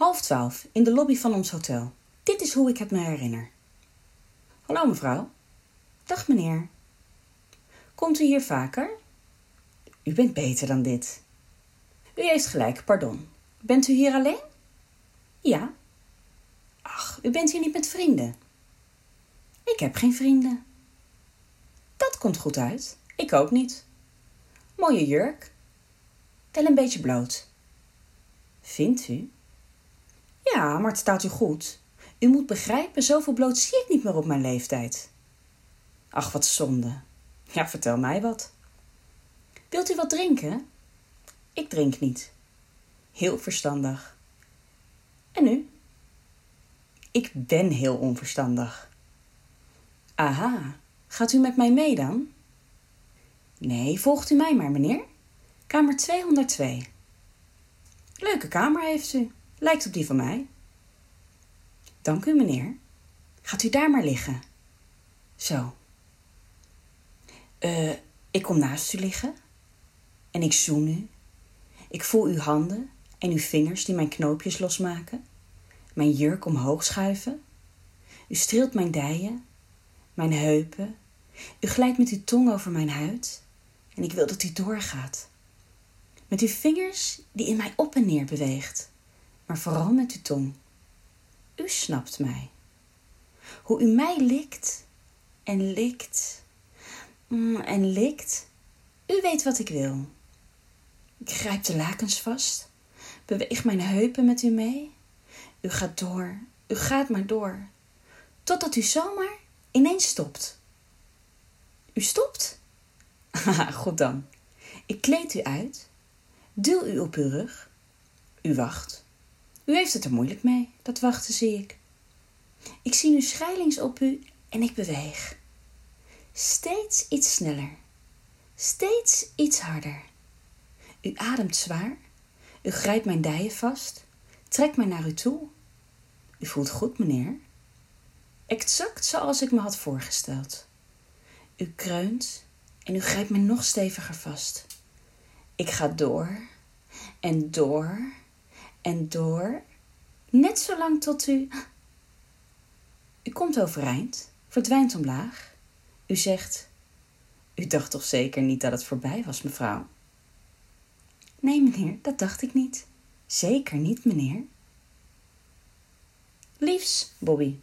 Half twaalf, in de lobby van ons hotel. Dit is hoe ik het me herinner. Hallo mevrouw. Dag meneer. Komt u hier vaker? U bent beter dan dit. U heeft gelijk, pardon. Bent u hier alleen? Ja. Ach, u bent hier niet met vrienden. Ik heb geen vrienden. Dat komt goed uit. Ik ook niet. Mooie jurk. Wel een beetje bloot. Vindt u? Ja, maar het staat u goed. U moet begrijpen, zoveel bloot zie ik niet meer op mijn leeftijd. Ach, wat zonde. Ja, vertel mij wat. Wilt u wat drinken? Ik drink niet. Heel verstandig. En u? Ik ben heel onverstandig. Aha, gaat u met mij mee dan? Nee, volgt u mij maar, meneer. Kamer 202. Leuke kamer heeft u. Lijkt op die van mij. Dank u, meneer. Gaat u daar maar liggen. Zo. Eh, ik kom naast u liggen. En ik zoen u. Ik voel uw handen en uw vingers die mijn knoopjes losmaken. Mijn jurk omhoog schuiven. U streelt mijn dijen, mijn heupen. U glijdt met uw tong over mijn huid. En ik wil dat u doorgaat. Met uw vingers die in mij op en neer beweegt. Maar vooral met uw tong. U snapt mij. Hoe u mij likt en likt mm, en likt. U weet wat ik wil. Ik grijp de lakens vast, beweeg mijn heupen met u mee. U gaat door, u gaat maar door, totdat u zomaar ineens stopt. U stopt? Haha, goed dan. Ik kleed u uit, duw u op uw rug. U wacht. U heeft het er moeilijk mee, dat wachten zie ik. Ik zie nu schrijlings op u en ik beweeg. Steeds iets sneller, steeds iets harder. U ademt zwaar, u grijpt mijn dijen vast, trekt mij naar u toe. U voelt goed, meneer. Exact zoals ik me had voorgesteld. U kreunt en u grijpt me nog steviger vast. Ik ga door en door en door, net zolang tot u. U komt overeind, verdwijnt omlaag. U zegt: U dacht toch zeker niet dat het voorbij was, mevrouw? Nee, meneer, dat dacht ik niet. Zeker niet, meneer. Liefs, Bobby.